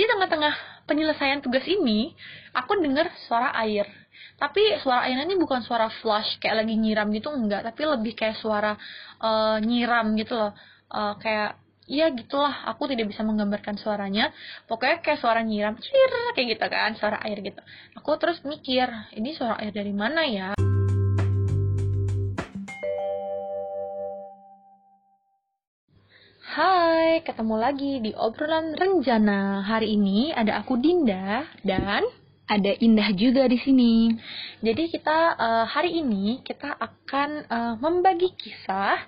di tengah-tengah penyelesaian tugas ini aku dengar suara air tapi suara airnya ini bukan suara flush kayak lagi nyiram gitu enggak tapi lebih kayak suara uh, nyiram gitu loh uh, kayak Iya gitulah, aku tidak bisa menggambarkan suaranya. Pokoknya kayak suara nyiram, cir, kayak gitu kan, suara air gitu. Aku terus mikir, ini suara air dari mana ya? Hai, ketemu lagi di obrolan rencana. Hari ini ada aku Dinda dan ada Indah juga di sini. Jadi kita uh, hari ini kita akan uh, membagi kisah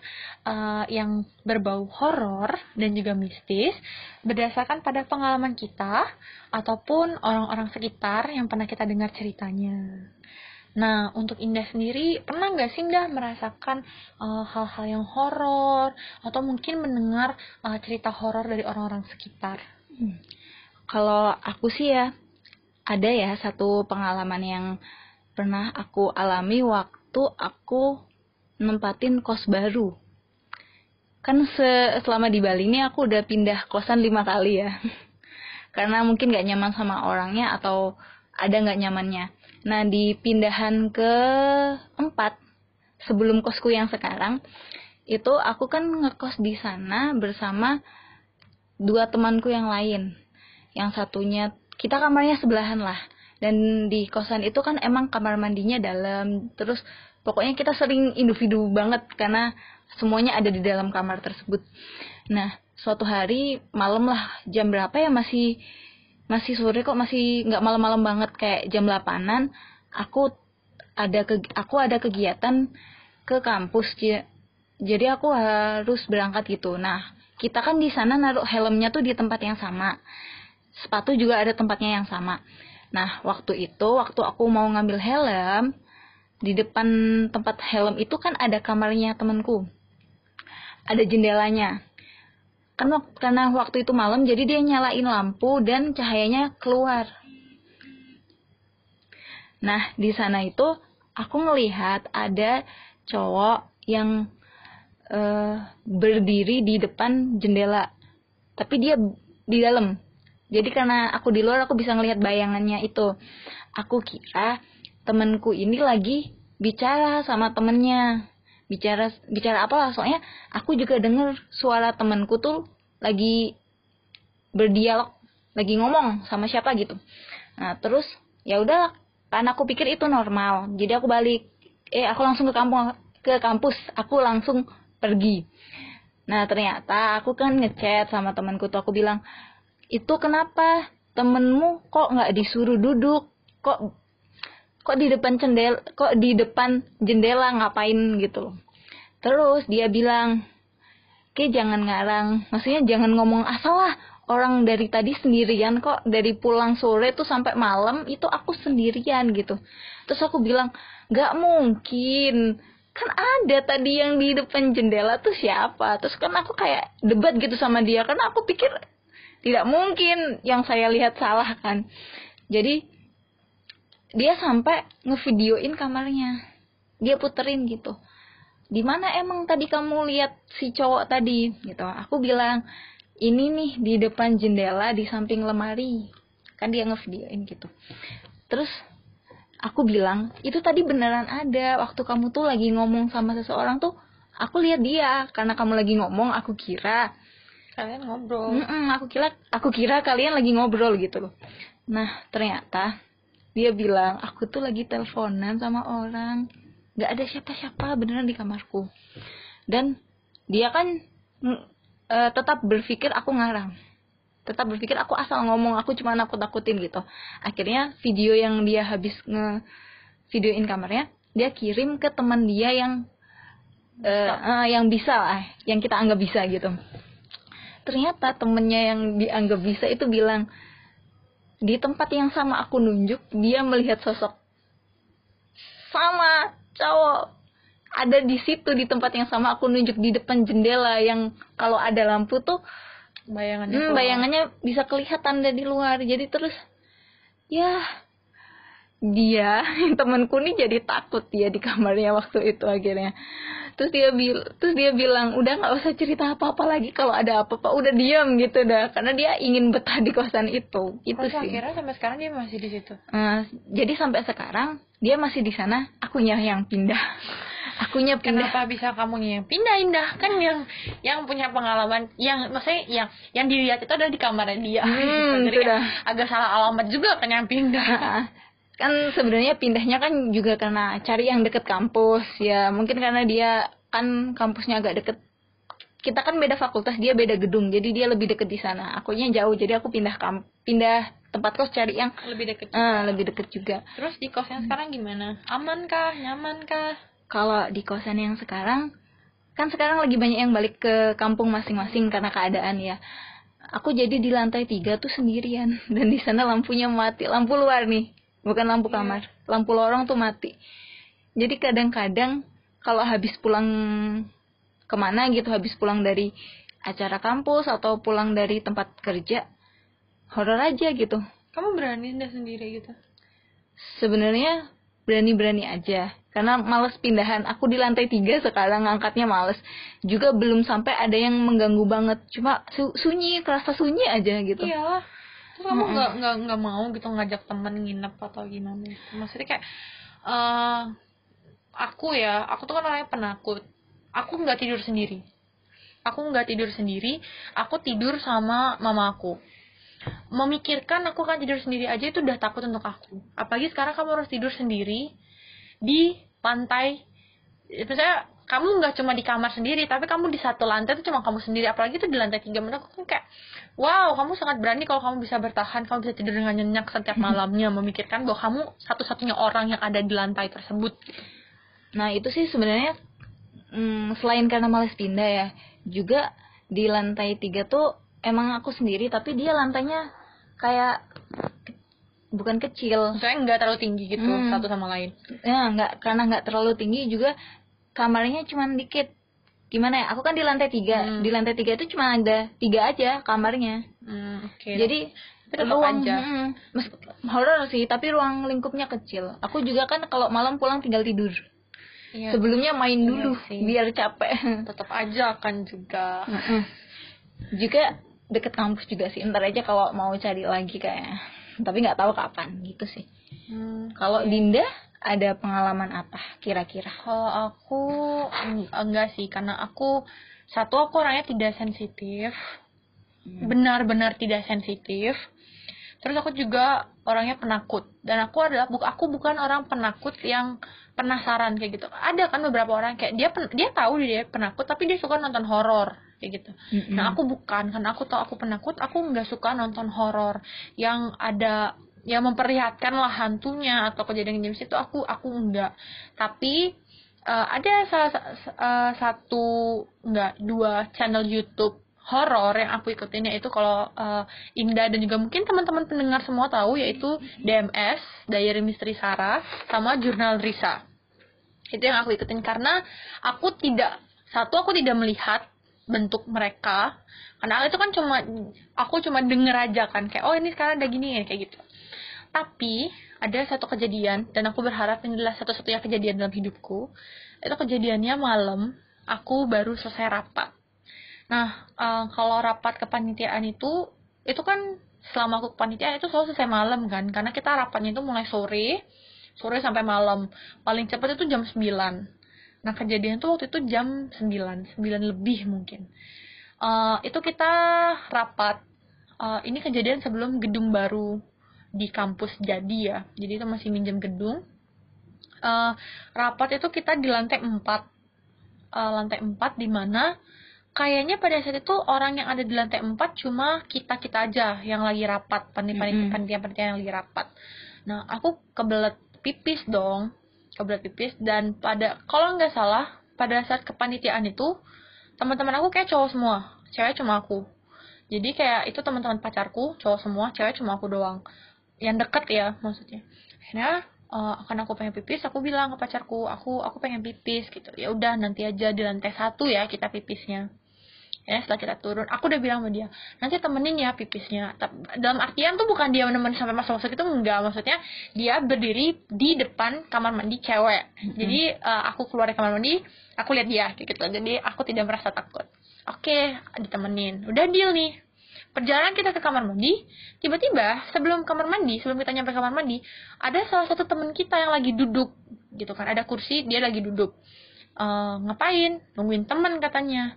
uh, yang berbau horor dan juga mistis berdasarkan pada pengalaman kita ataupun orang-orang sekitar yang pernah kita dengar ceritanya. Nah, untuk Indah sendiri, pernah nggak sih Indah merasakan hal-hal uh, yang horor atau mungkin mendengar uh, cerita horor dari orang-orang sekitar? Hmm. Kalau aku sih ya, ada ya satu pengalaman yang pernah aku alami waktu aku nempatin kos baru. Kan se selama di Bali ini aku udah pindah kosan lima kali ya. Karena mungkin gak nyaman sama orangnya atau ada gak nyamannya. Nah di pindahan ke empat sebelum kosku yang sekarang itu aku kan ngekos di sana bersama dua temanku yang lain. Yang satunya kita kamarnya sebelahan lah. Dan di kosan itu kan emang kamar mandinya dalam. Terus pokoknya kita sering individu banget karena semuanya ada di dalam kamar tersebut. Nah suatu hari malam lah jam berapa ya masih masih sore kok masih nggak malam-malam banget kayak jam 8 aku ada ke aku ada kegiatan ke kampus jadi aku harus berangkat gitu nah kita kan di sana naruh helmnya tuh di tempat yang sama sepatu juga ada tempatnya yang sama. Nah, waktu itu, waktu aku mau ngambil helm, di depan tempat helm itu kan ada kamarnya temanku. Ada jendelanya. Kan karena waktu itu malam, jadi dia nyalain lampu dan cahayanya keluar. Nah, di sana itu aku ngelihat ada cowok yang uh, berdiri di depan jendela. Tapi dia di dalam jadi karena aku di luar aku bisa ngelihat bayangannya itu aku kira temenku ini lagi bicara sama temennya bicara bicara apa lah soalnya aku juga denger suara temenku tuh lagi berdialog lagi ngomong sama siapa gitu. Nah terus ya udah karena aku pikir itu normal jadi aku balik. Eh aku langsung ke kampung ke kampus aku langsung pergi. Nah ternyata aku kan ngechat sama temanku tuh aku bilang itu kenapa temenmu kok nggak disuruh duduk? Kok kok di depan jendela kok di depan jendela ngapain gitu terus dia bilang ke jangan ngarang. Maksudnya jangan ngomong asal lah orang dari tadi sendirian kok dari pulang sore tuh sampai malam itu aku sendirian gitu. Terus aku bilang nggak mungkin. Kan ada tadi yang di depan jendela tuh siapa? Terus kan aku kayak debat gitu sama dia karena aku pikir tidak mungkin yang saya lihat salah kan. Jadi dia sampai ngevideoin kamarnya. Dia puterin gitu. Di mana emang tadi kamu lihat si cowok tadi? Gitu. Aku bilang ini nih di depan jendela di samping lemari. Kan dia ngevideoin gitu. Terus aku bilang itu tadi beneran ada. Waktu kamu tuh lagi ngomong sama seseorang tuh aku lihat dia. Karena kamu lagi ngomong aku kira kalian ngobrol. Mm -mm, aku kira aku kira kalian lagi ngobrol gitu loh. Nah ternyata dia bilang aku tuh lagi teleponan sama orang. Nggak ada siapa-siapa beneran di kamarku. Dan dia kan uh, tetap berpikir aku ngarang. Tetap berpikir aku asal ngomong aku cuma nakut nakutin gitu. Akhirnya video yang dia habis nge videoin kamarnya dia kirim ke teman dia yang uh, uh, yang bisa lah yang kita anggap bisa gitu. Ternyata temennya yang dianggap bisa itu bilang di tempat yang sama aku nunjuk dia melihat sosok sama cowok. Ada di situ di tempat yang sama aku nunjuk di depan jendela yang kalau ada lampu tuh bayangannya hmm, bayangannya bisa kelihatan dari luar. Jadi terus ya dia temanku nih jadi takut dia di kamarnya waktu itu akhirnya terus dia bil terus dia bilang udah nggak usah cerita apa apa lagi kalau ada apa-apa udah diam gitu dah karena dia ingin betah di kosan itu itu sih akhirnya sampai sekarang dia masih di situ. Eh, jadi sampai sekarang dia masih di sana akunya yang pindah akunya pindah Kenapa bisa kamu yang pindah indah kan yang yang punya pengalaman yang maksudnya yang yang dilihat itu adalah di kamarnya dia Hmm, gitu. Jadi dah. agak salah alamat juga kan yang pindah. Kan sebenarnya pindahnya kan juga karena cari yang deket kampus ya mungkin karena dia kan kampusnya agak deket kita kan beda fakultas dia beda gedung jadi dia lebih deket di sana akunya jauh jadi aku pindah kamp pindah tempat kos cari yang Lebih deket. ah, lebih deket juga Terus di kos yang sekarang gimana? Aman kah? Nyaman kah? kalau di kosan yang sekarang kan sekarang lagi banyak yang balik ke kampung masing-masing karena keadaan ya aku jadi di lantai tiga tuh sendirian dan di sana lampunya mati lampu luar nih bukan lampu Iya. kamar. Lampu lorong tuh mati. Jadi kadang-kadang kalau habis pulang ke mana gitu habis pulang dari acara kampus atau pulang dari tempat kerja horor aja gitu. Kamu berani indah sendiri gitu? sebenarnya berani-berani aja. Karena males pindahan. Aku di lantai tiga sekarang ngangkatnya males. Juga belum sampai ada yang mengganggu banget. Cuma su- sunyi kerasa sunyi aja gitu. Iyalah. Kamu nggak nggak nggak mau gitu ngajak temen nginep atau gimana? Maksudnya kayak eh aku ya, aku tuh kan orangnya penakut. Aku nggak tidur sendiri. Aku nggak tidur sendiri. Aku tidur sama mama aku. Memikirkan aku akan tidur sendiri aja itu udah takut untuk aku. Apalagi sekarang kamu harus tidur sendiri di pantai. Misalnya kamu nggak cuma di kamar sendiri, tapi kamu di satu lantai itu cuma kamu sendiri. Apalagi itu di lantai tiga menurut aku kan kayak Wow, kamu sangat berani kalau kamu bisa bertahan, kamu bisa tidur dengan nyenyak setiap malamnya, memikirkan bahwa kamu satu-satunya orang yang ada di lantai tersebut. nah itu sih sebenarnya mm, selain karena males pindah ya juga di lantai tiga tuh emang aku sendiri tapi dia lantainya kayak ke- bukan kecil Maksudnya nggak terlalu tinggi gitu Hmm. satu sama lain. ya nggak karena nggak terlalu tinggi juga kamarnya cuma dikit. Gimana ya? Aku kan di lantai tiga. Hmm. di lantai tiga itu cuma ada tiga aja kamarnya. Hmm, oke. jadi tetap ruang aja. mm, mes- sih tapi ruang lingkupnya kecil. Aku juga kan kalau malam pulang tinggal tidur. Iya, sebelumnya main Iya dulu sih. biar capek. Tetap aja akan juga. Juga deket kampus juga sih. Ntar aja kalau mau cari lagi kayaknya. Tapi nggak tahu kapan gitu sih. Hmm, kalau oke. Dinda ada pengalaman apa kira-kira Kalau aku eng- enggak sih, karena aku satu aku orangnya tidak sensitif, Hmm. benar-benar tidak sensitif. Terus aku juga orangnya penakut dan aku adalah aku bukan orang penakut yang penasaran kayak gitu. Ada kan beberapa orang kayak dia pen- dia tahu dia penakut tapi dia suka nonton horor kayak gitu. Mm-mm. Nah aku bukan karena aku tahu aku penakut, aku nggak suka nonton horor yang ada yang memperlihatkan lah hantunya atau kejadian jenis itu aku aku enggak. Tapi eh, ada salah sa- sa- eh, satu enggak dua channel YouTube horor yang aku ikutin yaitu kalau eh, Indah dan juga mungkin teman-teman pendengar semua tahu yaitu DMS Diary Misteri Sarah sama Jurnal Risa. Itu yang aku ikutin karena aku tidak satu aku tidak melihat bentuk mereka. Karena itu kan cuma aku cuma denger aja kan kayak oh ini sekarang ada gini ya kayak gitu tapi ada satu kejadian dan aku berharap ini adalah satu-satunya kejadian dalam hidupku. Itu kejadiannya malam aku baru selesai rapat. Nah eh, kalau rapat kepanitiaan itu itu kan selama aku kepanitiaan itu selalu selesai malam kan? Karena kita rapatnya itu mulai sore sore sampai malam. Paling cepat itu jam 9 nah kejadian tuh waktu itu jam 9 9 lebih mungkin. Eh, itu kita rapat. Eh, ini kejadian sebelum gedung baru di kampus jadi ya. Jadi itu masih minjem gedung. Eh, rapat itu kita di lantai 4 Eh, lantai 4 di mana kayaknya pada saat itu orang yang ada di lantai 4 cuma kita kita aja yang lagi rapat panitia panitia panitia yang lagi rapat. Nah aku kebelet pipis dong kebelet pipis. Dan pada kalau nggak salah pada saat kepanitiaan itu teman-teman aku kayak cowok semua. Cewek cuma aku. Jadi kayak itu teman-teman pacarku cowok semua cewek cuma aku doang yang deket ya maksudnya. Akhirnya eh, akan aku pengen pipis aku bilang ke pacarku aku aku pengen pipis gitu. Ya udah nanti aja di lantai satu ya kita pipisnya. Ya setelah kita turun aku udah bilang sama dia nanti temenin ya pipisnya. Dalam artian tuh bukan dia nemenin sampai masuk masuk itu enggak. Maksudnya dia berdiri di depan kamar mandi cewek. Jadi eh, aku keluar dari kamar mandi aku lihat dia gitu. Jadi aku tidak merasa takut. Oke ditemenin. Udah deal nih perjalanan kita ke kamar mandi tiba-tiba sebelum kamar mandi sebelum kita nyampe kamar mandi ada salah satu temen kita yang lagi duduk gitu kan. Ada kursi dia lagi duduk. Eh, ngapain? Nungguin temen katanya.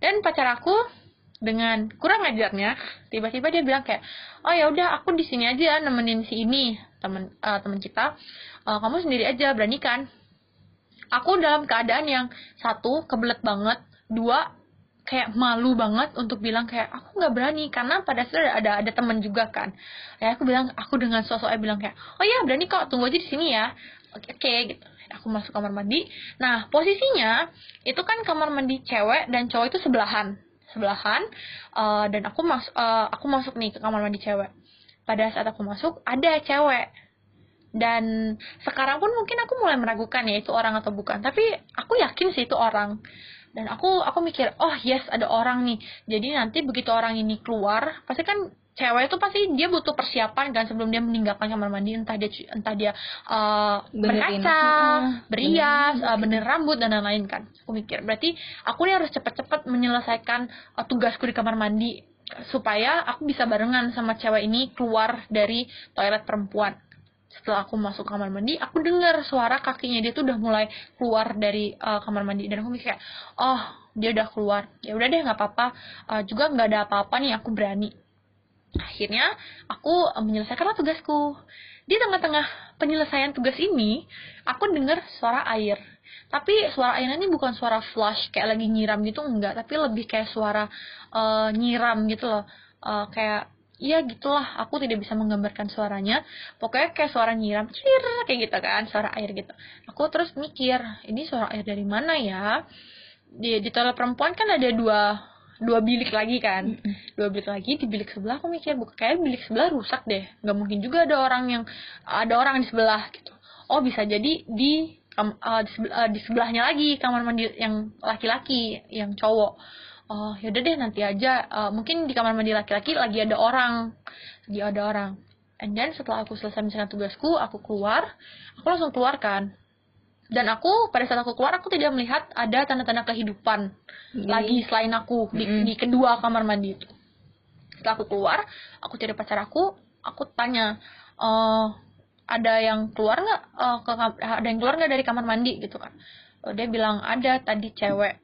Dan pacar aku dengan kurang ajarnya tiba-tiba dia bilang kayak oh ya udah aku di sini aja nemenin si ini temen eh, temen kita. Eh, kamu sendiri aja berani kan aku dalam keadaan yang satu kebelet banget. Dua kayak malu banget untuk bilang kayak aku nggak berani karena pada saat ada ada, teman juga kan. Ya aku bilang aku dengan sosoknya bilang kayak oh ya berani kok tunggu aja di sini ya. Oke oke gitu. Aku masuk kamar mandi. Nah posisinya itu kan kamar mandi cewek dan cowok itu sebelahan. Sebelahan eh, dan aku mas eh, aku masuk nih ke kamar mandi cewek. Pada saat aku masuk ada cewek. Dan sekarang pun mungkin aku mulai meragukan ya itu orang atau bukan. Tapi aku yakin sih itu orang dan aku aku mikir oh yes ada orang nih. Jadi nanti begitu orang ini keluar pasti kan cewek itu pasti dia butuh persiapan kan sebelum dia meninggalkan kamar mandi. Entah dia entah dia Benerin. berkaca berias eh, bener rambut dan lain-lain kan. Aku mikir berarti aku nih harus cepet-cepet menyelesaikan eh, tugasku di kamar mandi supaya aku bisa barengan sama cewek ini keluar dari toilet perempuan setelah aku masuk kamar mandi aku dengar suara kakinya dia tuh udah mulai keluar dari uh, kamar mandi. Dan aku mikir kayak oh dia udah keluar. Ya udah deh nggak apa-apa. Uh, juga nggak ada apa-apa nih aku berani. Akhirnya aku uh, menyelesaikanlah tugasku. Di tengah-tengah penyelesaian tugas ini aku dengar suara air. Tapi suara airnya ini bukan suara flush kayak lagi nyiram gitu enggak tapi lebih kayak suara uh, nyiram gitu loh. Uh, kayak Iya gitulah, aku tidak bisa menggambarkan suaranya. Pokoknya kayak suara nyiram, cir kayak gitu kan, suara air gitu. Aku terus mikir, ini suara air dari mana ya? Di, di toilet perempuan kan ada dua dua bilik lagi kan, dua bilik lagi di bilik sebelah aku mikir, bukan kayak bilik sebelah rusak deh, nggak mungkin juga ada orang yang ada orang di sebelah gitu. Oh bisa jadi di eh, di, sebe- eh, di sebelahnya lagi kamar mandi yang laki-laki, yang cowok oh yaudah deh nanti aja. Eh, mungkin di kamar mandi laki-laki lagi ada orang. Lagi ada orang. And then setelah aku selesai misalnya tugasku aku keluar aku langsung keluar kan. Dan aku pada saat aku keluar aku tidak melihat ada tanda-tanda kehidupan Di- lagi selain aku di, di kedua kamar mandi itu. Setelah aku keluar aku cari pacar aku aku tanya eh ada yang keluar nggak? Eh, ke ada yang keluar nggak dari kamar mandi? Gitu kan. Dia bilang ada tadi cewek.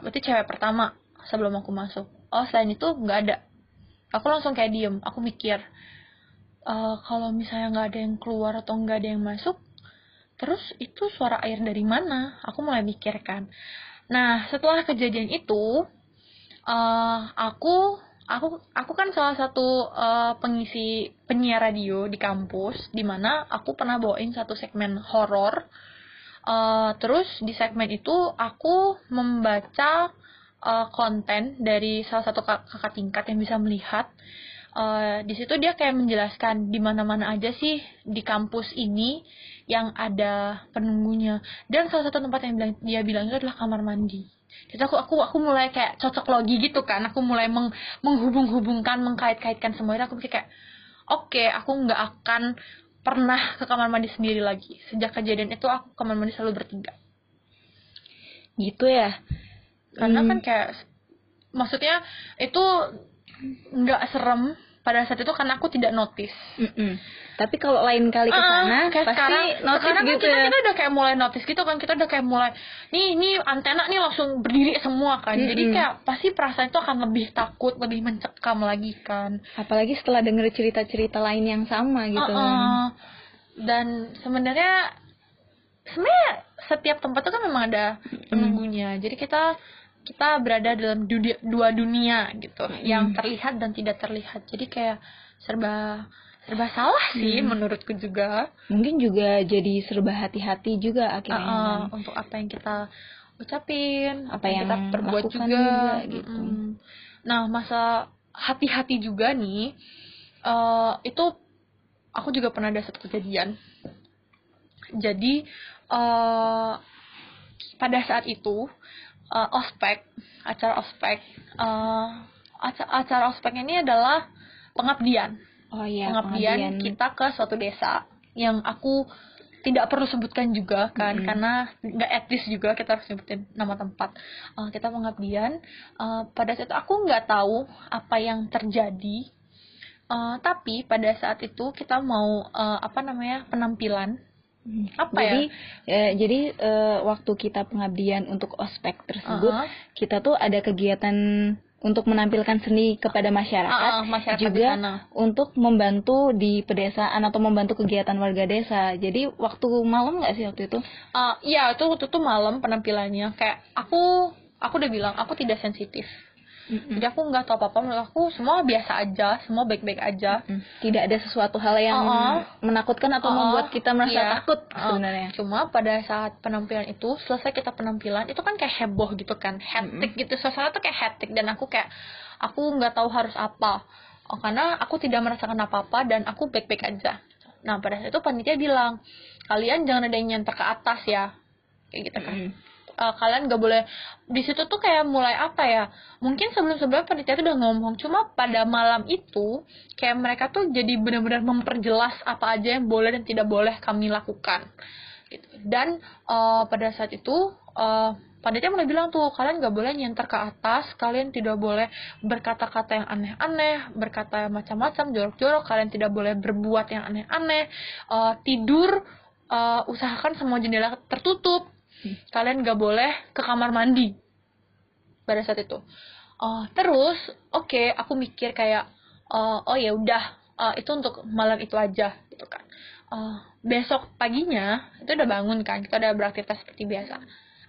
Berarti cewek pertama sebelum aku masuk. Oh selain itu nggak ada. Aku langsung kayak diem aku mikir eh kalau misalnya nggak ada yang keluar atau nggak ada yang masuk terus itu suara air dari mana? Aku mulai mikir kan. Nah setelah kejadian itu eh aku aku aku kan salah satu eh, pengisi penyiar radio di kampus di mana aku pernah bawain satu segmen horor. Eh, terus di segmen itu aku membaca eh, konten dari salah satu kak- kakak tingkat yang bisa melihat Eh, di situ dia kayak menjelaskan di mana-mana aja sih di kampus ini yang ada penunggunya. Dan salah satu tempat yang dia bilang itu adalah kamar mandi. Jadi aku aku aku mulai kayak cocok logi gitu kan. Aku mulai meng- menghubung-hubungkan mengkait-kaitkan semua itu. Aku pikir kayak oke aku nggak akan pernah ke kamar mandi sendiri lagi. Sejak kejadian itu aku kamar mandi selalu bertiga. Gitu ya karena Hmm. kan kayak maksudnya itu nggak serem pada saat itu karena aku tidak notice Mm-mm. tapi kalau lain kali ke Ah, sana kayak pasti sekarang notice sekarang kan gitu kita, ya kita udah kayak mulai notice gitu kan kita udah kayak mulai nih nih antena nih langsung berdiri semua kan jadi Mm-mm. kayak pasti perasaan itu akan lebih takut lebih mencekam lagi kan apalagi setelah denger cerita-cerita lain yang sama gitu Uh-uh. dan sebenarnya sebenarnya setiap tempat itu kan memang ada penunggunya jadi kita kita berada dalam dunia, dua dunia gitu yang terlihat dan tidak terlihat jadi kayak serba serba salah sih menurutku juga mungkin juga jadi serba hati-hati juga akhirnya Uh-uh, kan. untuk apa yang kita ucapin Apa yang kita perbuat juga, juga, gitu. Mm-mm. nah masa hati-hati juga nih eh, itu aku juga pernah ada satu kejadian jadi eh, pada saat itu uh, ospek acara ospek. Uh, acara, acara ospek ini adalah pengabdian. Oh iya, pengabdian kita ke suatu desa yang aku tidak perlu sebutkan juga kan Mm-mm. karena nggak etis juga kita harus sebutin nama tempat. Uh, kita pengabdian. Uh, pada saat itu aku nggak tahu apa yang terjadi. Uh, tapi pada saat itu kita mau uh, apa namanya penampilan. Hmm. Apa jadi eh, jadi eh, waktu kita pengabdian untuk ospek tersebut Uh-uh. kita tuh ada kegiatan untuk menampilkan seni kepada masyarakat, Uh, uh, masyarakat di juga sana. untuk membantu di pedesaan atau membantu kegiatan warga desa. Jadi waktu malam nggak sih waktu itu? Uh, iya itu waktu itu malam penampilannya. Kayak aku aku udah bilang aku tidak sensitif jadi aku nggak tahu apa apa menurut aku semua biasa aja semua baik baik aja Hmm. tidak ada sesuatu hal yang Uh-uh. menakutkan atau Uh-uh. membuat kita merasa Iya. takut Uh, sebenarnya cuma pada saat penampilan itu selesai kita penampilan itu kan kayak heboh gitu kan hektik gitu suasana tuh kayak hektik dan aku kayak aku nggak tahu harus apa oh, karena aku tidak merasakan apa apa dan aku baik baik aja nah pada saat itu panitia bilang kalian jangan ada yang nyantar ke atas ya kayak gitu kan Mm. Uh, kalian gak boleh di situ tuh kayak mulai apa ya mungkin sebelum sebelumnya panitia tuh udah ngomong cuma pada malam itu kayak mereka tuh jadi benar-benar memperjelas apa aja yang boleh dan tidak boleh kami lakukan gitu. dan uh, pada saat itu uh, panitia mulai bilang tuh kalian gak boleh nyantar ke atas kalian tidak boleh berkata-kata yang aneh-aneh berkata macam-macam jorok-jorok kalian tidak boleh berbuat yang aneh-aneh uh, tidur uh, usahakan semua jendela tertutup kalian gak boleh ke kamar mandi pada saat itu. Oh, terus oke aku mikir kayak oh, oh ya udah eh, itu untuk malam itu aja gitu kan. Eh, besok paginya itu udah bangun kan kita udah beraktivitas seperti biasa.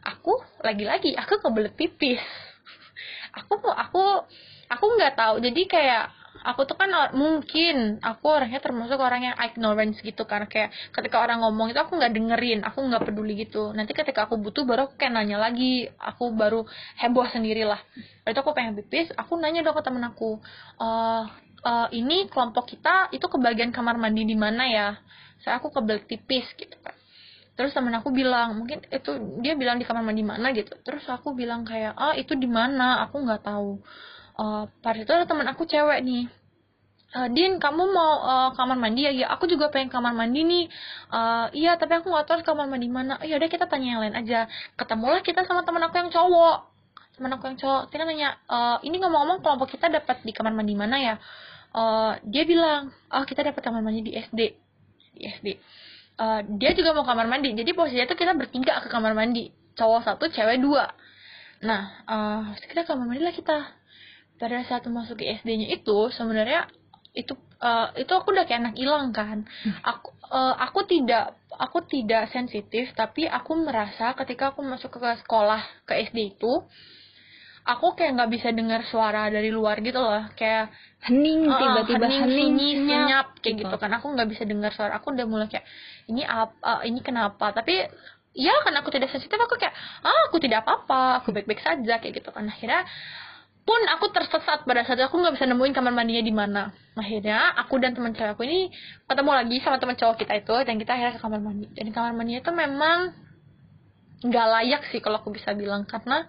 Aku lagi-lagi aku kebelet pipis. Aku aku aku nggak tahu jadi kayak aku tuh kan or- mungkin aku orangnya termasuk orang yang ignorance gitu kan. Kayak ketika orang ngomong itu aku nggak dengerin aku nggak peduli gitu. Nanti ketika aku butuh baru aku kayak nanya lagi aku baru heboh sendiri lah itu aku pengen pipis aku nanya dong ke temen aku eh eh, ini kelompok kita itu kebagian kamar mandi di mana ya? Saya aku kebelet pipis gitu kan. Terus temen aku bilang mungkin itu dia bilang di kamar mandi mana gitu. Terus aku bilang kayak ah itu di mana? Aku nggak tahu Eh pada itu ada teman aku cewek nih "Eh, Din kamu mau eh, kamar mandi ya? Ya aku juga pengen kamar mandi nih. Eh, iya tapi aku nggak tahu kamar mandi mana. Oh, ya udah kita tanya yang lain aja. Ketemulah kita sama teman aku yang cowok. Teman aku yang cowok. Kita nanya, "Eh, ini ngomong-ngomong kelompok kita dapat di kamar mandi mana ya? Eh, dia bilang, oh kita dapat kamar mandi di SD. Di SD. Eh, dia juga mau kamar mandi. Jadi posisinya tuh kita bertiga ke kamar mandi. Cowok satu, cewek dua. Nah, eh kita kamar mandi lah kita pada saat memasuki SD-nya itu sebenarnya itu eh, itu aku udah kayak anak hilang kan. Aku eh, aku tidak aku tidak sensitif tapi aku merasa ketika aku masuk ke sekolah ke SD itu aku kayak nggak bisa dengar suara dari luar gitu loh. Kayak hening eh, tiba-tiba hening, hening, sunyi, senyap kayak gitu. gitu kan. Aku nggak bisa dengar suara. Aku udah mulai kayak ini apa ini kenapa? Tapi ya kan aku tidak sensitif aku kayak ah aku tidak apa-apa. Aku baik-baik saja kayak gitu kan. Akhirnya pun aku tersesat pada saat itu, aku nggak bisa nemuin kamar mandinya di mana. Akhirnya aku dan teman cewek aku ini ketemu lagi sama teman cowok kita itu dan kita akhirnya ke kamar mandi. Dan di kamar mandinya itu memang nggak layak sih kalau aku bisa bilang karena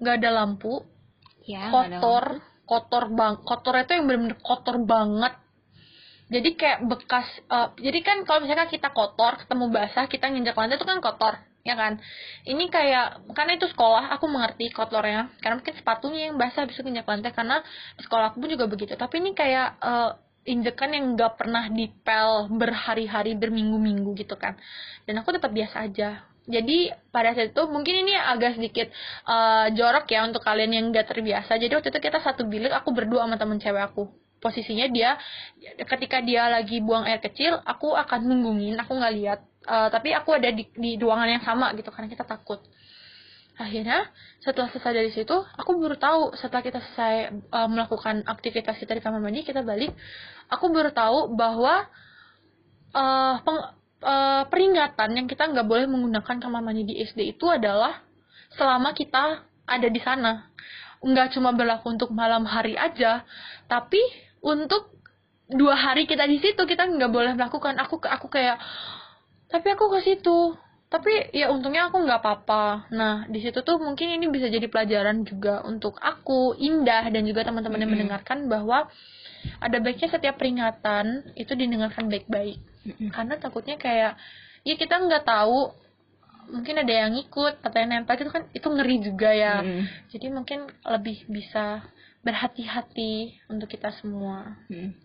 nggak ada lampu ya nggak ada kotor kotor bang kotor itu yang benar-benar kotor banget. Jadi kayak bekas eh, jadi kan kalau misalkan kita kotor ketemu basah kita nginjak lantai itu kan kotor ya kan? Ini kayak karena itu sekolah aku mengerti kotornya. Karena mungkin sepatunya yang basah bisa nginjak lantai karena sekolah aku pun juga begitu. Tapi ini kayak eh, injekan yang nggak pernah dipel berhari-hari berminggu-minggu gitu kan. Dan aku tetap biasa aja. Jadi pada saat itu mungkin ini agak sedikit eh, jorok ya untuk kalian yang nggak terbiasa. Jadi waktu itu kita satu bilik aku berdua sama temen cewek aku. Posisinya dia ketika dia lagi buang air kecil aku akan nunggungin aku nggak lihat Eh, tapi aku ada di, di ruangan yang sama gitu karena kita takut. Akhirnya setelah selesai dari situ aku baru tahu setelah kita selesai eh, melakukan aktivitas kita di kamar mandi kita balik aku baru tahu bahwa eh, peng- eh, peringatan yang kita nggak boleh menggunakan kamar mandi di SD itu adalah selama kita ada di sana. Nggak cuma berlaku untuk malam hari aja tapi untuk dua hari kita di situ kita nggak boleh melakukan. Aku aku kayak tapi aku ke situ. Tapi ya untungnya aku nggak apa-apa. Nah di situ tuh mungkin ini bisa jadi pelajaran juga untuk aku Indah dan juga teman-teman yang mendengarkan bahwa ada baiknya setiap peringatan itu didengarkan baik-baik. Karena takutnya kayak ya kita nggak tahu mungkin ada yang ngikut atau yang nempel itu kan itu ngeri juga ya. Jadi mungkin lebih bisa berhati-hati untuk kita semua. Mm.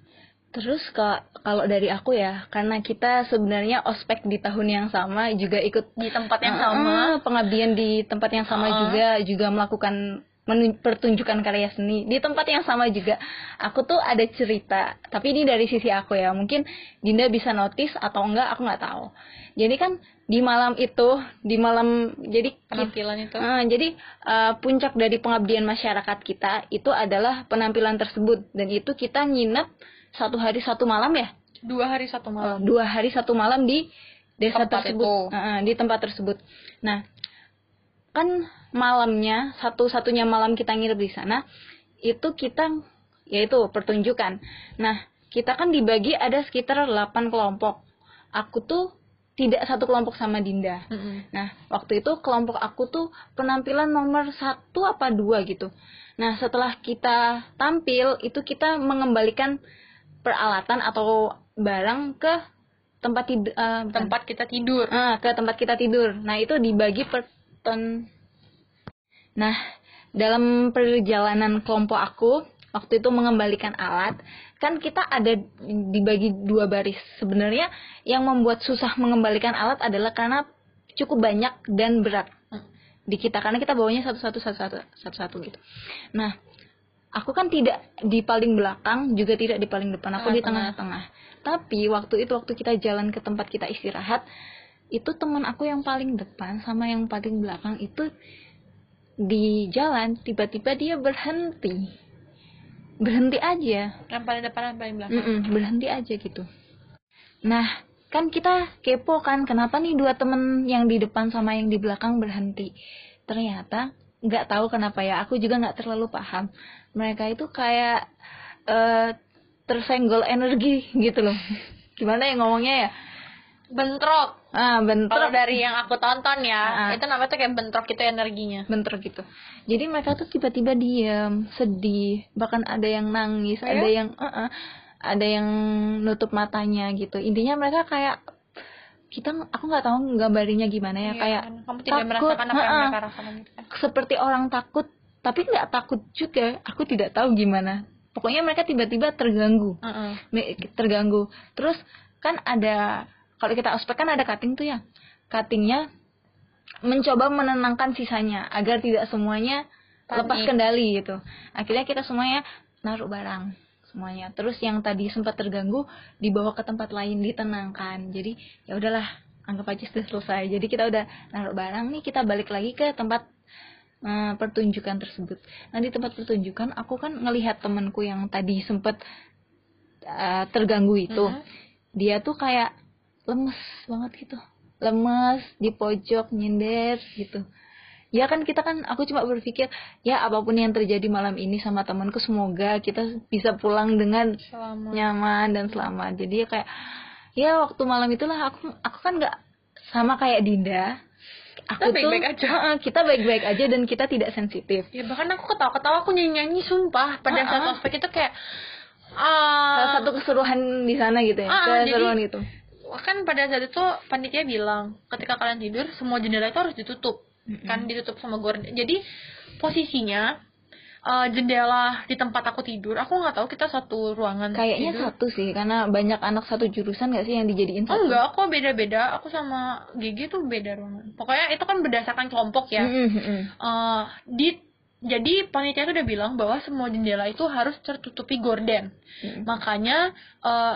Terus ka- kalau dari aku ya, karena kita sebenarnya ospek di tahun yang sama juga ikut di tempat yang Eh, sama pengabdian di tempat yang sama Uh-uh. juga juga melakukan pertunjukan karya seni di tempat yang sama juga. Aku tuh ada cerita, tapi ini dari sisi aku ya. Mungkin Dinda bisa notice atau enggak, aku nggak tahu. Jadi kan di malam itu, di malam jadi penampilan itu Ah, jadi eh, puncak dari pengabdian masyarakat kita itu adalah penampilan tersebut dan itu kita nginep satu hari satu malam ya? Dua hari satu malam. Dua hari satu malam di desa Tempat tersebut. itu. Eh, di tempat tersebut. Nah kan malamnya satu-satunya malam kita nginep di sana itu kita yaitu pertunjukan. Nah kita kan dibagi ada sekitar 8 kelompok. Aku tuh tidak satu kelompok sama Dinda. Mm-mm. Nah, waktu itu kelompok aku tuh penampilan nomor satu apa dua gitu. Nah, setelah kita tampil, itu kita mengembalikan peralatan atau barang ke tempat tidur, tempat kita tidur ke tempat kita tidur. Nah, itu dibagi per ton. Nah, dalam perjalanan kelompok aku, waktu itu mengembalikan alat, kan kita ada dibagi dua baris. Sebenarnya yang membuat susah mengembalikan alat adalah karena cukup banyak dan berat di kita karena kita bawanya satu-satu satu-satu satu-satu gitu. Nah, aku kan tidak di paling belakang juga tidak di paling depan, aku di Tengah-tengah. Tapi waktu itu waktu kita jalan ke tempat kita istirahat, itu teman aku yang paling depan sama yang paling belakang itu di jalan tiba-tiba dia berhenti. Berhenti aja. yang paling depan yang paling belakang Mm-mm, berhenti aja gitu. Nah, kan kita kepo kan, kenapa nih dua temen yang di depan sama yang di belakang berhenti? Ternyata nggak tahu kenapa ya, aku juga nggak terlalu paham. Mereka itu kayak eh, tersenggol energi gitu loh. Gimana ya ngomongnya ya? bentrok Ah, kalau bentrok dari yang aku tonton ya Ah. itu namanya tuh kayak bentrok itu energinya bentrok gitu. Jadi mereka tuh tiba-tiba diam, sedih, bahkan ada yang nangis, Oh ada ya? yang uh-uh, ada yang nutup matanya gitu. Intinya mereka kayak kita aku nggak tahu gambarinnya gimana ya Iya kayak kan? kamu tidak takut, merasakan apa yang mereka rasakan itu kan seperti orang takut tapi nggak takut juga. Aku tidak tahu gimana. Pokoknya mereka tiba-tiba terganggu, Heeh. Me- terganggu. Terus kan ada kalau kita ospek kan ada cutting tuh ya. Cuttingnya mencoba menenangkan sisanya agar tidak semuanya Panik. lepas kendali gitu. Akhirnya kita semuanya naruh barang semuanya. Terus yang tadi sempat terganggu dibawa ke tempat lain ditenangkan. Jadi ya udahlah anggap aja sudah selesai. Jadi kita udah naruh barang nih kita balik lagi ke tempat eh, pertunjukan tersebut. Nah di tempat pertunjukan aku kan ngelihat temanku yang tadi sempat eh, terganggu itu. Mhm. Dia tuh kayak lemes banget gitu. Lemes di pojok nyender gitu. Ya kan kita kan aku cuma berpikir ya apa pun yang terjadi malam ini sama temanku semoga kita bisa pulang dengan selama nyaman dan selamat. Jadi ya kayak ya waktu malam itulah aku aku kan nggak sama kayak Dinda. Aku Kita tuh baik-baik aja. Heeh, kita baik-baik aja dan kita tidak sensitif. ya bahkan aku ketawa-ketawa aku nyanyi-nyanyi sumpah pada saat Ah-ah. ospek itu kayak ah Salah satu keseruan di sana gitu ya. Ah, jadi- keseruan itu. kan pada saat itu panitia bilang ketika kalian tidur semua jendela itu harus ditutup kan ditutup sama gorden jadi posisinya eh, jendela di tempat aku tidur aku nggak tahu kita satu ruangan Kayaknya tidur. satu sih karena banyak anak satu jurusan gak sih yang dijadiin Oh satu? enggak, aku beda-beda. Aku sama Gigi tuh beda ruangan. Pokoknya itu kan berdasarkan kelompok ya. Mm, mm, mm. Eh, di jadi panitia itu udah bilang bahwa semua jendela itu harus tertutupi gorden. Mm. Makanya eh,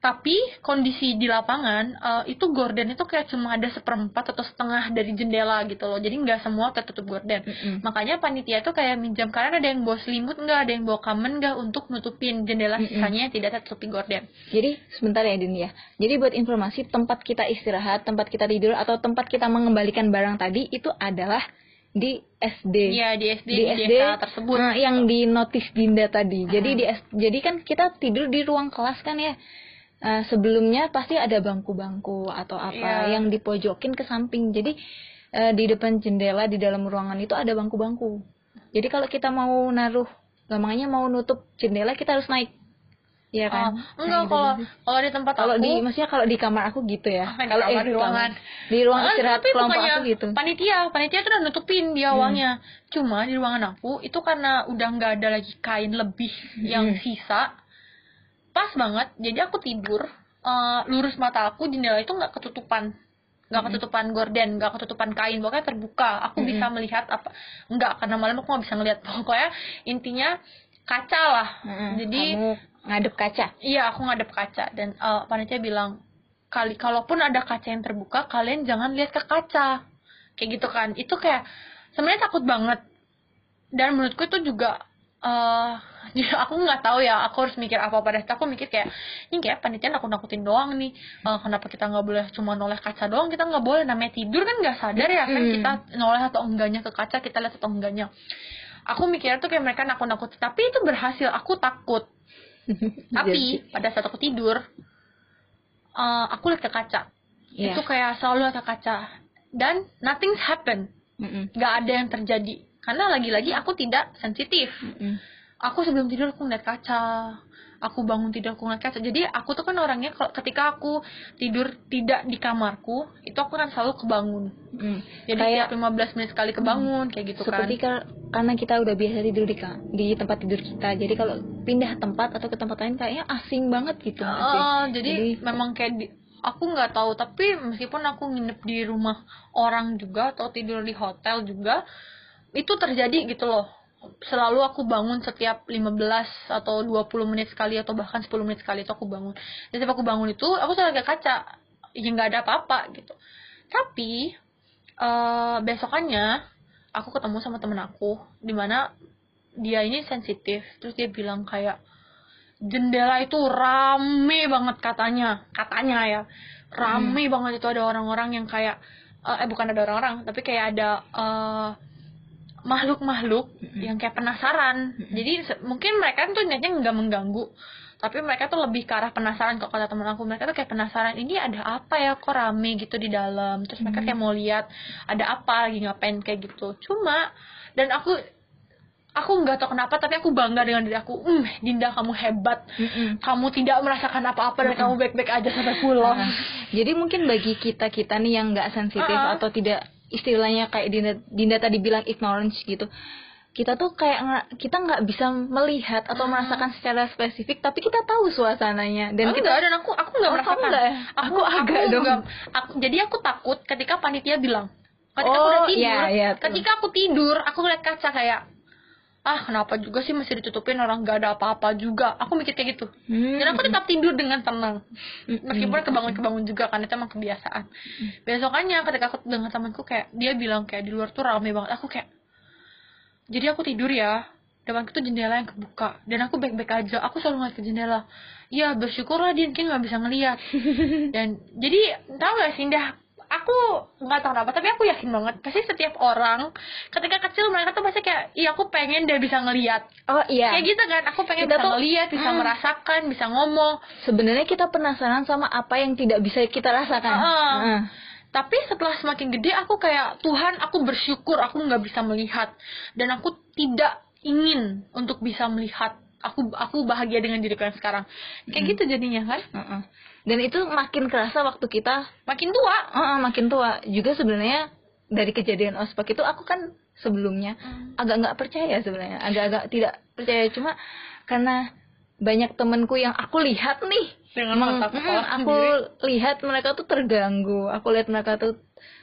tapi kondisi di lapangan eh, itu gorden itu kayak cuma ada seperempat atau setengah dari jendela gitu loh. Jadi nggak semua tertutup gorden. Mm-mm. Makanya panitia itu kayak minjam kalian ada yang bawa selimut nggak, ada yang bawa kamen nggak untuk nutupin jendela Mm-mm. sisanya yang tidak tertutupi gorden. Jadi sebentar ya Din ya. Jadi buat informasi tempat kita istirahat, tempat kita tidur atau tempat kita mengembalikan barang tadi itu adalah di SD. Iya di SD di di SD desa tersebut. nah, yang di notis Dinda tadi. Jadi Hmm. di S- jadi kan kita tidur di ruang kelas kan ya. Eh, sebelumnya pasti ada bangku-bangku atau apa Iya. yang dipojokin ke samping. Jadi eh, di depan jendela di dalam ruangan itu ada bangku-bangku. Jadi kalau kita mau naruh gampangnya mau nutup jendela kita harus naik. Iya kan? Oh, enggak Nah, gitu kalau sih. kalau di tempat kalau aku di maksudnya kalau di kamar aku gitu ya. Ah, di kalau kamar, di ruangan. di ruang Ah, istirahat kelompok aku gitu. Panitia, panitia tuh udah nutupin di Hmm. awalnya. Cuma di ruangan aku itu karena udah nggak ada lagi kain lebih yang Hmm. sisa. Pas banget. Jadi aku tidur eh, lurus mata aku jendela itu nggak ketutupan. nggak Hmm. ketutupan gorden, nggak ketutupan kain, pokoknya terbuka. Aku Hmm. bisa melihat apa? Nggak karena malam aku nggak bisa ngeliat. Pokoknya intinya kaca lah. Mm-mm. Jadi kamu ngadep kaca. Iya, aku ngadep kaca dan eh, panitia bilang kali kalaupun ada kaca yang terbuka, kalian jangan lihat ke kaca. Kayak gitu kan. Itu kayak sebenarnya takut banget. Dan menurutku itu juga ya aku nggak tahu ya, aku harus mikir apa pada saat aku mikir kayak ini kayak panitia nakut-nakutin doang nih. Eh, kenapa kita nggak boleh cuma noleh kaca doang? Kita nggak boleh namanya tidur kan nggak sadar ya kan Hmm. kita noleh atau enggaknya ke kaca, kita lihat atau enggaknya. Aku mikirnya tuh kayak mereka nakut-nakutin, tapi itu berhasil. Aku takut tapi pada saat aku tidur, eh, aku lihat ke kaca. Iya. Itu kayak selalu lihat ke kaca. Dan nothing happen. Mm-mm. Gak ada yang terjadi. Karena lagi-lagi aku tidak sensitif. Mm-mm. Aku sebelum tidur aku ngeliat kaca. Aku bangun tidur aku ngeliat kaca. Jadi aku tuh kan orangnya kalau ketika aku tidur tidak di kamarku, itu aku kan selalu kebangun. Mm. Jadi Kayak- tiap 15 menit sekali kebangun kayak gitu seperti kan. kar- karena kita udah biasa tidur di di tempat tidur kita jadi kalau pindah tempat atau ke tempat lain kayaknya asing banget gitu sih? Oh, jadi, memang kayak di, aku nggak tahu tapi meskipun aku nginep di rumah orang juga atau tidur di hotel juga itu terjadi gitu loh. Selalu aku bangun setiap 15 atau 20 menit sekali atau bahkan 10 menit sekali itu aku bangun. Dan setiap aku bangun itu aku selalu lihat kaca. Ya nggak ada apa-apa gitu. Tapi eh besokannya aku ketemu sama temen aku di mana dia ini sensitif. Terus dia bilang kayak jendela itu rame banget katanya. Katanya ya. Rame banget itu ada orang-orang yang kayak eh eh, bukan ada orang-orang tapi kayak ada eh, makhluk-makhluk yang kayak penasaran. Jadi se- mungkin mereka tuh niatnya nggak mengganggu tapi mereka tuh lebih ke arah penasaran kok kata temen aku. Mereka tuh kayak penasaran ini ada apa ya? Kok rame gitu di dalam? Terus mereka kayak mau lihat ada apa lagi ngapain kayak gitu. Cuma dan aku aku nggak tahu kenapa tapi aku bangga dengan diri aku. Hmm Dinda kamu hebat. Mm-mm. kamu tidak merasakan apa-apa dan kamu baik-baik aja sampai pulang. Nah, jadi mungkin bagi kita kita nih yang nggak sensitif Uh-uh. atau tidak istilahnya kayak Dinda, Dinda tadi bilang ignorance gitu kita tuh kayak kita nggak bisa melihat atau Hmm. merasakan secara spesifik tapi kita tahu suasananya dan dan kita dan aku aku nggak Oh, merasakan kamu nggak ya? aku Aku agak dong. nggak- aku jadi aku takut ketika panitia bilang ketika aku Oh, udah tidur iya, iya, tuh. ketika aku tidur aku ngeliat kaca kayak ah kenapa juga sih masih ditutupin orang? Nggak ada apa-apa juga. Aku mikir kayak gitu. Hmm. dan aku tetap tidur dengan tenang. Mm-mm. meskipun kebangun-kebangun juga kan itu emang kebiasaan. Besokannya ketika aku dengan temanku kayak dia bilang kayak di luar tuh rame banget. Aku kayak jadi aku tidur ya. Depanku tuh jendela yang kebuka. Dan aku baik-baik aja. Aku selalu ngeliat ke jendela. Ya bersyukurlah dia mungkin nggak bisa ngeliat. Dan jadi tahu gak sih Indah aku nggak tahu kenapa tapi aku yakin banget pasti setiap orang ketika kecil mereka tuh pasti kayak iya aku pengen dia bisa ngeliat oh iya kayak gitu kan aku pengen Kita bisa tuh- ngeliat bisa Hmm. merasakan bisa ngomong sebenarnya kita penasaran sama apa yang tidak bisa kita rasakan Ah. Heeh. Tapi setelah semakin gede aku kayak Tuhan aku bersyukur aku nggak bisa melihat dan aku tidak ingin untuk bisa melihat. Aku aku bahagia dengan diriku yang sekarang. Kayak gitu jadinya kan. Heeh. Dan itu makin kerasa waktu kita Makin tua. Heeh, makin tua. Juga sebenarnya dari kejadian ospek itu aku kan sebelumnya agak nggak percaya sebenarnya. Agak-agak tidak percaya. Cuma karena banyak temenku yang aku lihat nih. Dengan meng- mata kepala mm, aku lihat mereka tuh terganggu. Aku lihat mereka tuh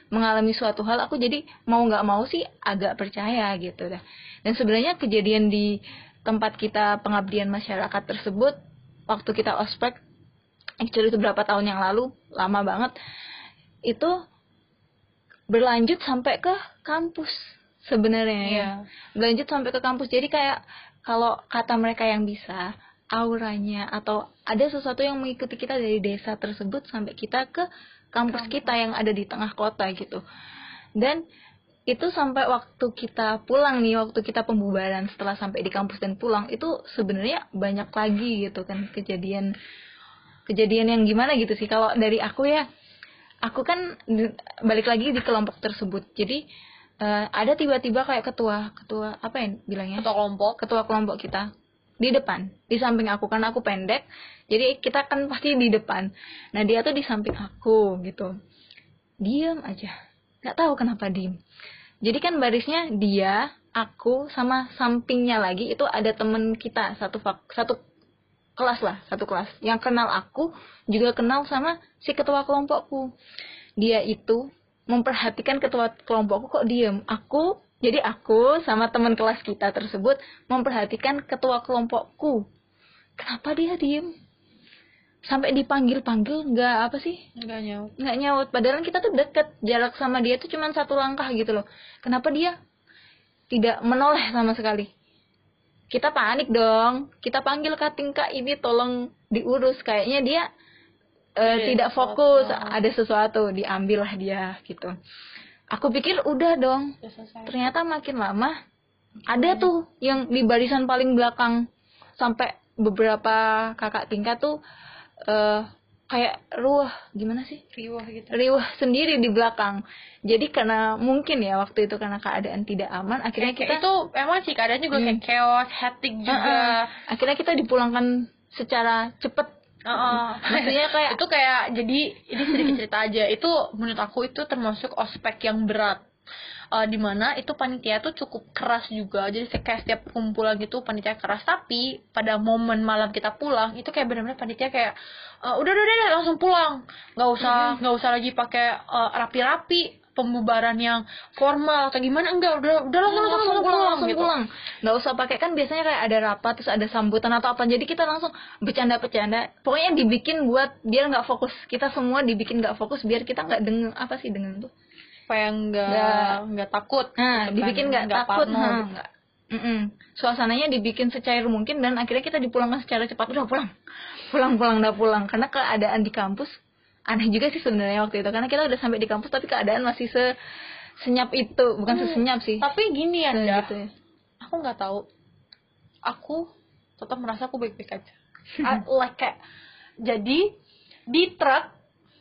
mengalami suatu hal aku jadi mau nggak mau sih agak percaya gitu dah. Dan sebenarnya kejadian di tempat kita pengabdian masyarakat tersebut waktu kita ospek actually itu berapa tahun yang lalu lama banget itu berlanjut sampai ke kampus sebenarnya ya. Iya. berlanjut sampai ke kampus. Jadi kayak kalau kata mereka yang bisa auranya atau ada sesuatu yang mengikuti kita dari desa tersebut sampai kita ke kampus. kita yang ada di tengah kota gitu. Dan itu sampai waktu kita pulang nih waktu kita pembubaran setelah sampai di kampus dan pulang itu sebenarnya banyak lagi gitu kan kejadian kejadian yang gimana gitu sih. Kalau dari aku ya aku kan di- balik lagi di kelompok tersebut. Jadi eh, ada tiba-tiba kayak ketua ketua apa ya bilangnya? Ketua kelompok. ketua kelompok kita di depan di samping aku karena aku pendek. Jadi kita kan pasti di depan. Nah dia tuh di samping aku gitu. Diam aja. Nggak tahu kenapa diem. Jadi kan barisnya dia aku sama sampingnya lagi itu ada temen kita satu fak satu kelas lah satu kelas. Yang kenal aku juga kenal sama si ketua kelompokku. Dia itu memperhatikan ketua kelompokku kok diem. Aku jadi aku sama teman kelas kita tersebut memperhatikan ketua kelompokku. Kenapa dia diem? Sampai dipanggil panggil nggak apa sih? Enggak nyaut. nggak nyaut. Padahal kita tuh deket. Jarak sama dia tuh cuma satu langkah gitu loh. Kenapa dia tidak menoleh sama sekali kita panik dong. Kita panggil kating kak ini tolong diurus. Kayaknya dia eh, Ada tidak sesuatu. fokus. Ada sesuatu diambil lah dia gitu. Aku pikir udah dong. Ternyata makin lama ada tuh yang di barisan paling belakang. Sampai beberapa kakak tingkat tuh eh kayak ruah gimana sih Riwah gitu. riuh sendiri di belakang jadi karena mungkin ya waktu itu karena keadaan tidak aman akhirnya Kayak kita itu emang sih keadaannya juga kayak Hmm. chaos, hectic juga. Akhirnya kita dipulangkan secara cepet Heeh. maksudnya kayak itu kayak jadi ini sedikit cerita aja itu menurut aku itu termasuk ospek yang berat Eh di mana itu panitia tuh cukup keras juga. Jadi kayak setiap kumpulan gitu panitia keras. Tapi pada momen malam kita pulang itu kayak benar-benar panitia kayak "Eh, udah udah udah langsung pulang. Nggak usah nggak usah lagi pakai eh, rapi-rapi pembubaran yang formal atau gimana. Enggak udah udah langsung langsung, langsung pulang, langsung gitu. pulang. Nggak usah pakai kan biasanya kayak ada rapat terus ada sambutan atau apa. Jadi kita langsung bercanda-bercanda. Pokoknya dibikin buat biar nggak fokus. Kita semua dibikin nggak fokus biar kita nggak dengar apa sih dengan tuh supaya nggak Nggak. takut nah dibikin nggak takut parno nah, gitu. nggak Mm-mm. suasananya dibikin secair mungkin dan akhirnya kita dipulangkan secara cepat udah pulang pulang pulang udah pulang karena keadaan di kampus aneh juga sih sebenarnya waktu itu karena kita udah sampai di kampus tapi keadaan masih se senyap itu bukan Hmm, sesenyap sih tapi gini ya Dah. gitu ya. aku nggak tahu aku tetap merasa aku baik-baik aja I- like kayak jadi di truk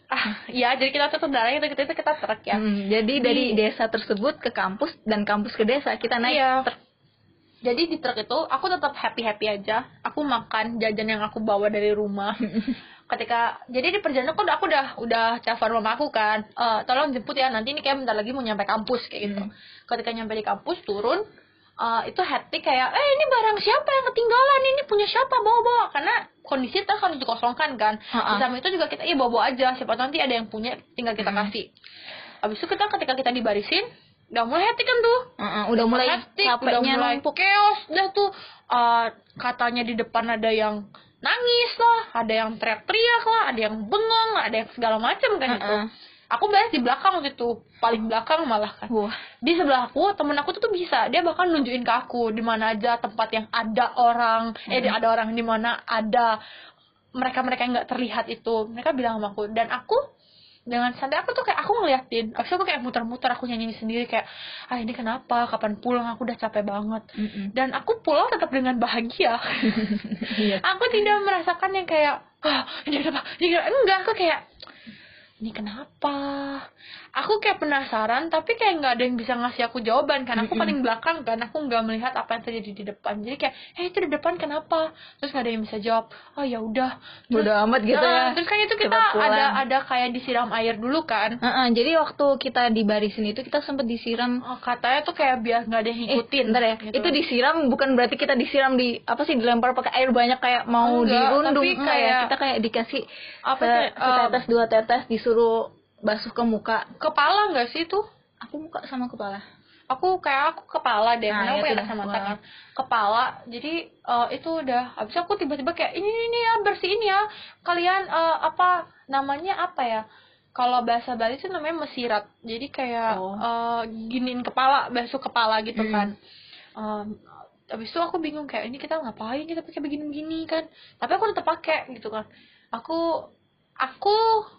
ah ya jadi kita tuh kendaraannya kita kita kita truk ya Mm, jadi dari Di- desa tersebut ke kampus dan kampus ke desa kita naik Iya. truk. jadi di truk itu aku tetap happy happy aja aku makan jajan yang aku bawa dari rumah ketika jadi di perjalanan aku udah aku udah udah telepon mama aku kan "Eh, tolong jemput ya nanti ini kayak bentar lagi mau nyampe kampus kayak gitu Hmm. ketika nyampe di kampus turun eh, itu hectic kayak eh ini barang siapa yang ketinggalan? Ini punya siapa? Bawa bawa karena kondisi itu harus dikosongkan kan. Di samping itu juga kita iya bawa bawa aja. Siapa nanti ada yang punya tinggal kita Hmm. kasih. Habis itu kita ketika kita dibarisin udah mulai hectic kan tuh. Uh-uh, udah mulai hectic, udah mulai numpuk. chaos. Dah tuh uh, katanya di depan ada yang nangis lah ada yang teriak-teriak lah ada yang bengong ada yang segala macam kan itu Uh-uh. Aku beres di belakang waktu itu. Paling belakang malah kan. Wah. di sebelah aku temen aku tuh, tuh bisa. Dia bahkan nunjukin ke aku di mana aja tempat yang ada orang. Eh di- ada orang di mana ada mereka mereka yang nggak terlihat itu. Mereka bilang sama aku. Dan aku dengan santai aku tuh kayak aku ngeliatin. Abis itu aku kayak muter-muter aku nyanyi sendiri kayak ah ini kenapa? Kapan pulang? Aku udah capek banget. Mm-mm. dan aku pulang tetap dengan bahagia. Iya. aku tidak merasakan yang kayak ah ini kenapa? Ini kenapa? Enggak aku kayak ini kenapa aku kayak penasaran tapi kayak nggak ada yang bisa ngasih aku jawaban kan aku paling belakang kan aku nggak melihat apa yang terjadi di depan jadi kayak eh itu di depan kenapa terus nggak ada yang bisa jawab oh ya udah Bodo amat gitu Ah, ya. terus kan itu kita ada ada kayak disiram air dulu kan Uh-uh, jadi waktu kita di barisin itu kita sempat disiram Oh, katanya tuh kayak biar nggak ada yang Eh, ngikutin bentar ya. gitu. Itu disiram bukan berarti kita disiram di apa sih dilempar pakai air banyak kayak mau Enggak, dirundung tapi Enggak ya. kayak- Kita kayak dikasih Apa se- sih, setetes dua tetes disuruh basuh ke muka. kepala nggak sih tuh Aku muka sama kepala. aku kayak aku kepala deh Nah, aku ya tidak kacamata kepala. jadi eh, itu udah habis aku tiba-tiba kayak ini ini, ya bersihin ya kalian eh, apa namanya apa ya kalau bahasa Bali itu namanya mesirat jadi kayak Oh. eh, giniin kepala basuh kepala gitu Hmm. kan Em, habis itu aku bingung kayak ini kita ngapain kita pakai begini-begini kan tapi aku tetap pakai gitu kan aku aku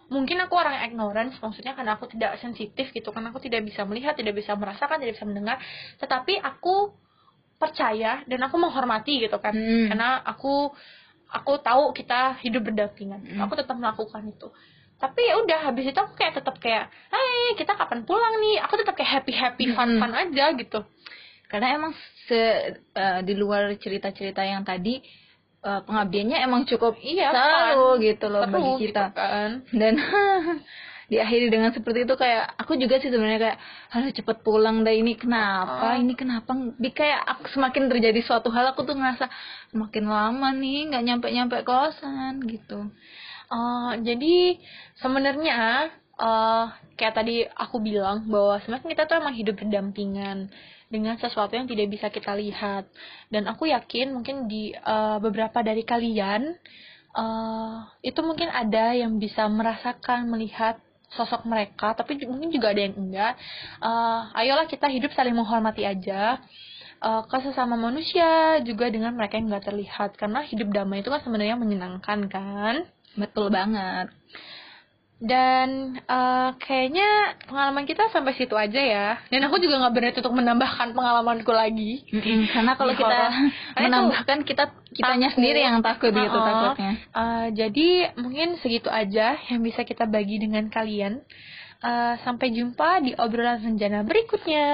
mungkin aku orang yang ignorance maksudnya karena aku tidak sensitif gitu kan aku tidak bisa melihat tidak bisa merasakan tidak bisa mendengar tetapi aku percaya dan aku menghormati gitu kan Hmm. karena aku aku tahu kita hidup berdampingan Mm. aku tetap melakukan itu tapi ya udah habis itu aku kayak tetap kayak hey kita kapan pulang nih aku tetap kayak happy happy fun Mm-mm. fun aja gitu karena emang se eh, di luar cerita-cerita yang tadi eh, pengabdiannya emang cukup Iya, seru fun. gitu loh seru bagi gitu kita kan. Dan diakhiri dengan seperti itu kayak aku juga sih sebenarnya kayak harus cepet pulang dah ini kenapa? Oh. ini kenapa? Di kayak aku semakin terjadi suatu hal aku tuh ngerasa semakin lama nih nggak nyampe nyampe kosan gitu. Eh, jadi sebenarnya eh kayak tadi aku bilang bahwa sebenarnya kita tuh emang hidup berdampingan dengan sesuatu yang tidak bisa kita lihat. Dan aku yakin mungkin di eh, beberapa dari kalian eh itu mungkin ada yang bisa merasakan melihat sosok mereka tapi mungkin juga ada yang enggak. Eh, ayolah kita hidup saling menghormati aja. Eh, ke sesama manusia juga dengan mereka yang nggak terlihat karena hidup damai itu kan sebenarnya menyenangkan kan? Betul banget dan eh, kayaknya pengalaman kita sampai situ aja ya. Dan aku juga nggak berniat untuk menambahkan pengalamanku lagi. karena kalau kita menambahkan kita kitanya takut. sendiri yang takut gitu Uh-uh. takutnya Eh, jadi mungkin segitu aja yang bisa kita bagi dengan kalian. Eh, sampai jumpa di obrolan rencana berikutnya.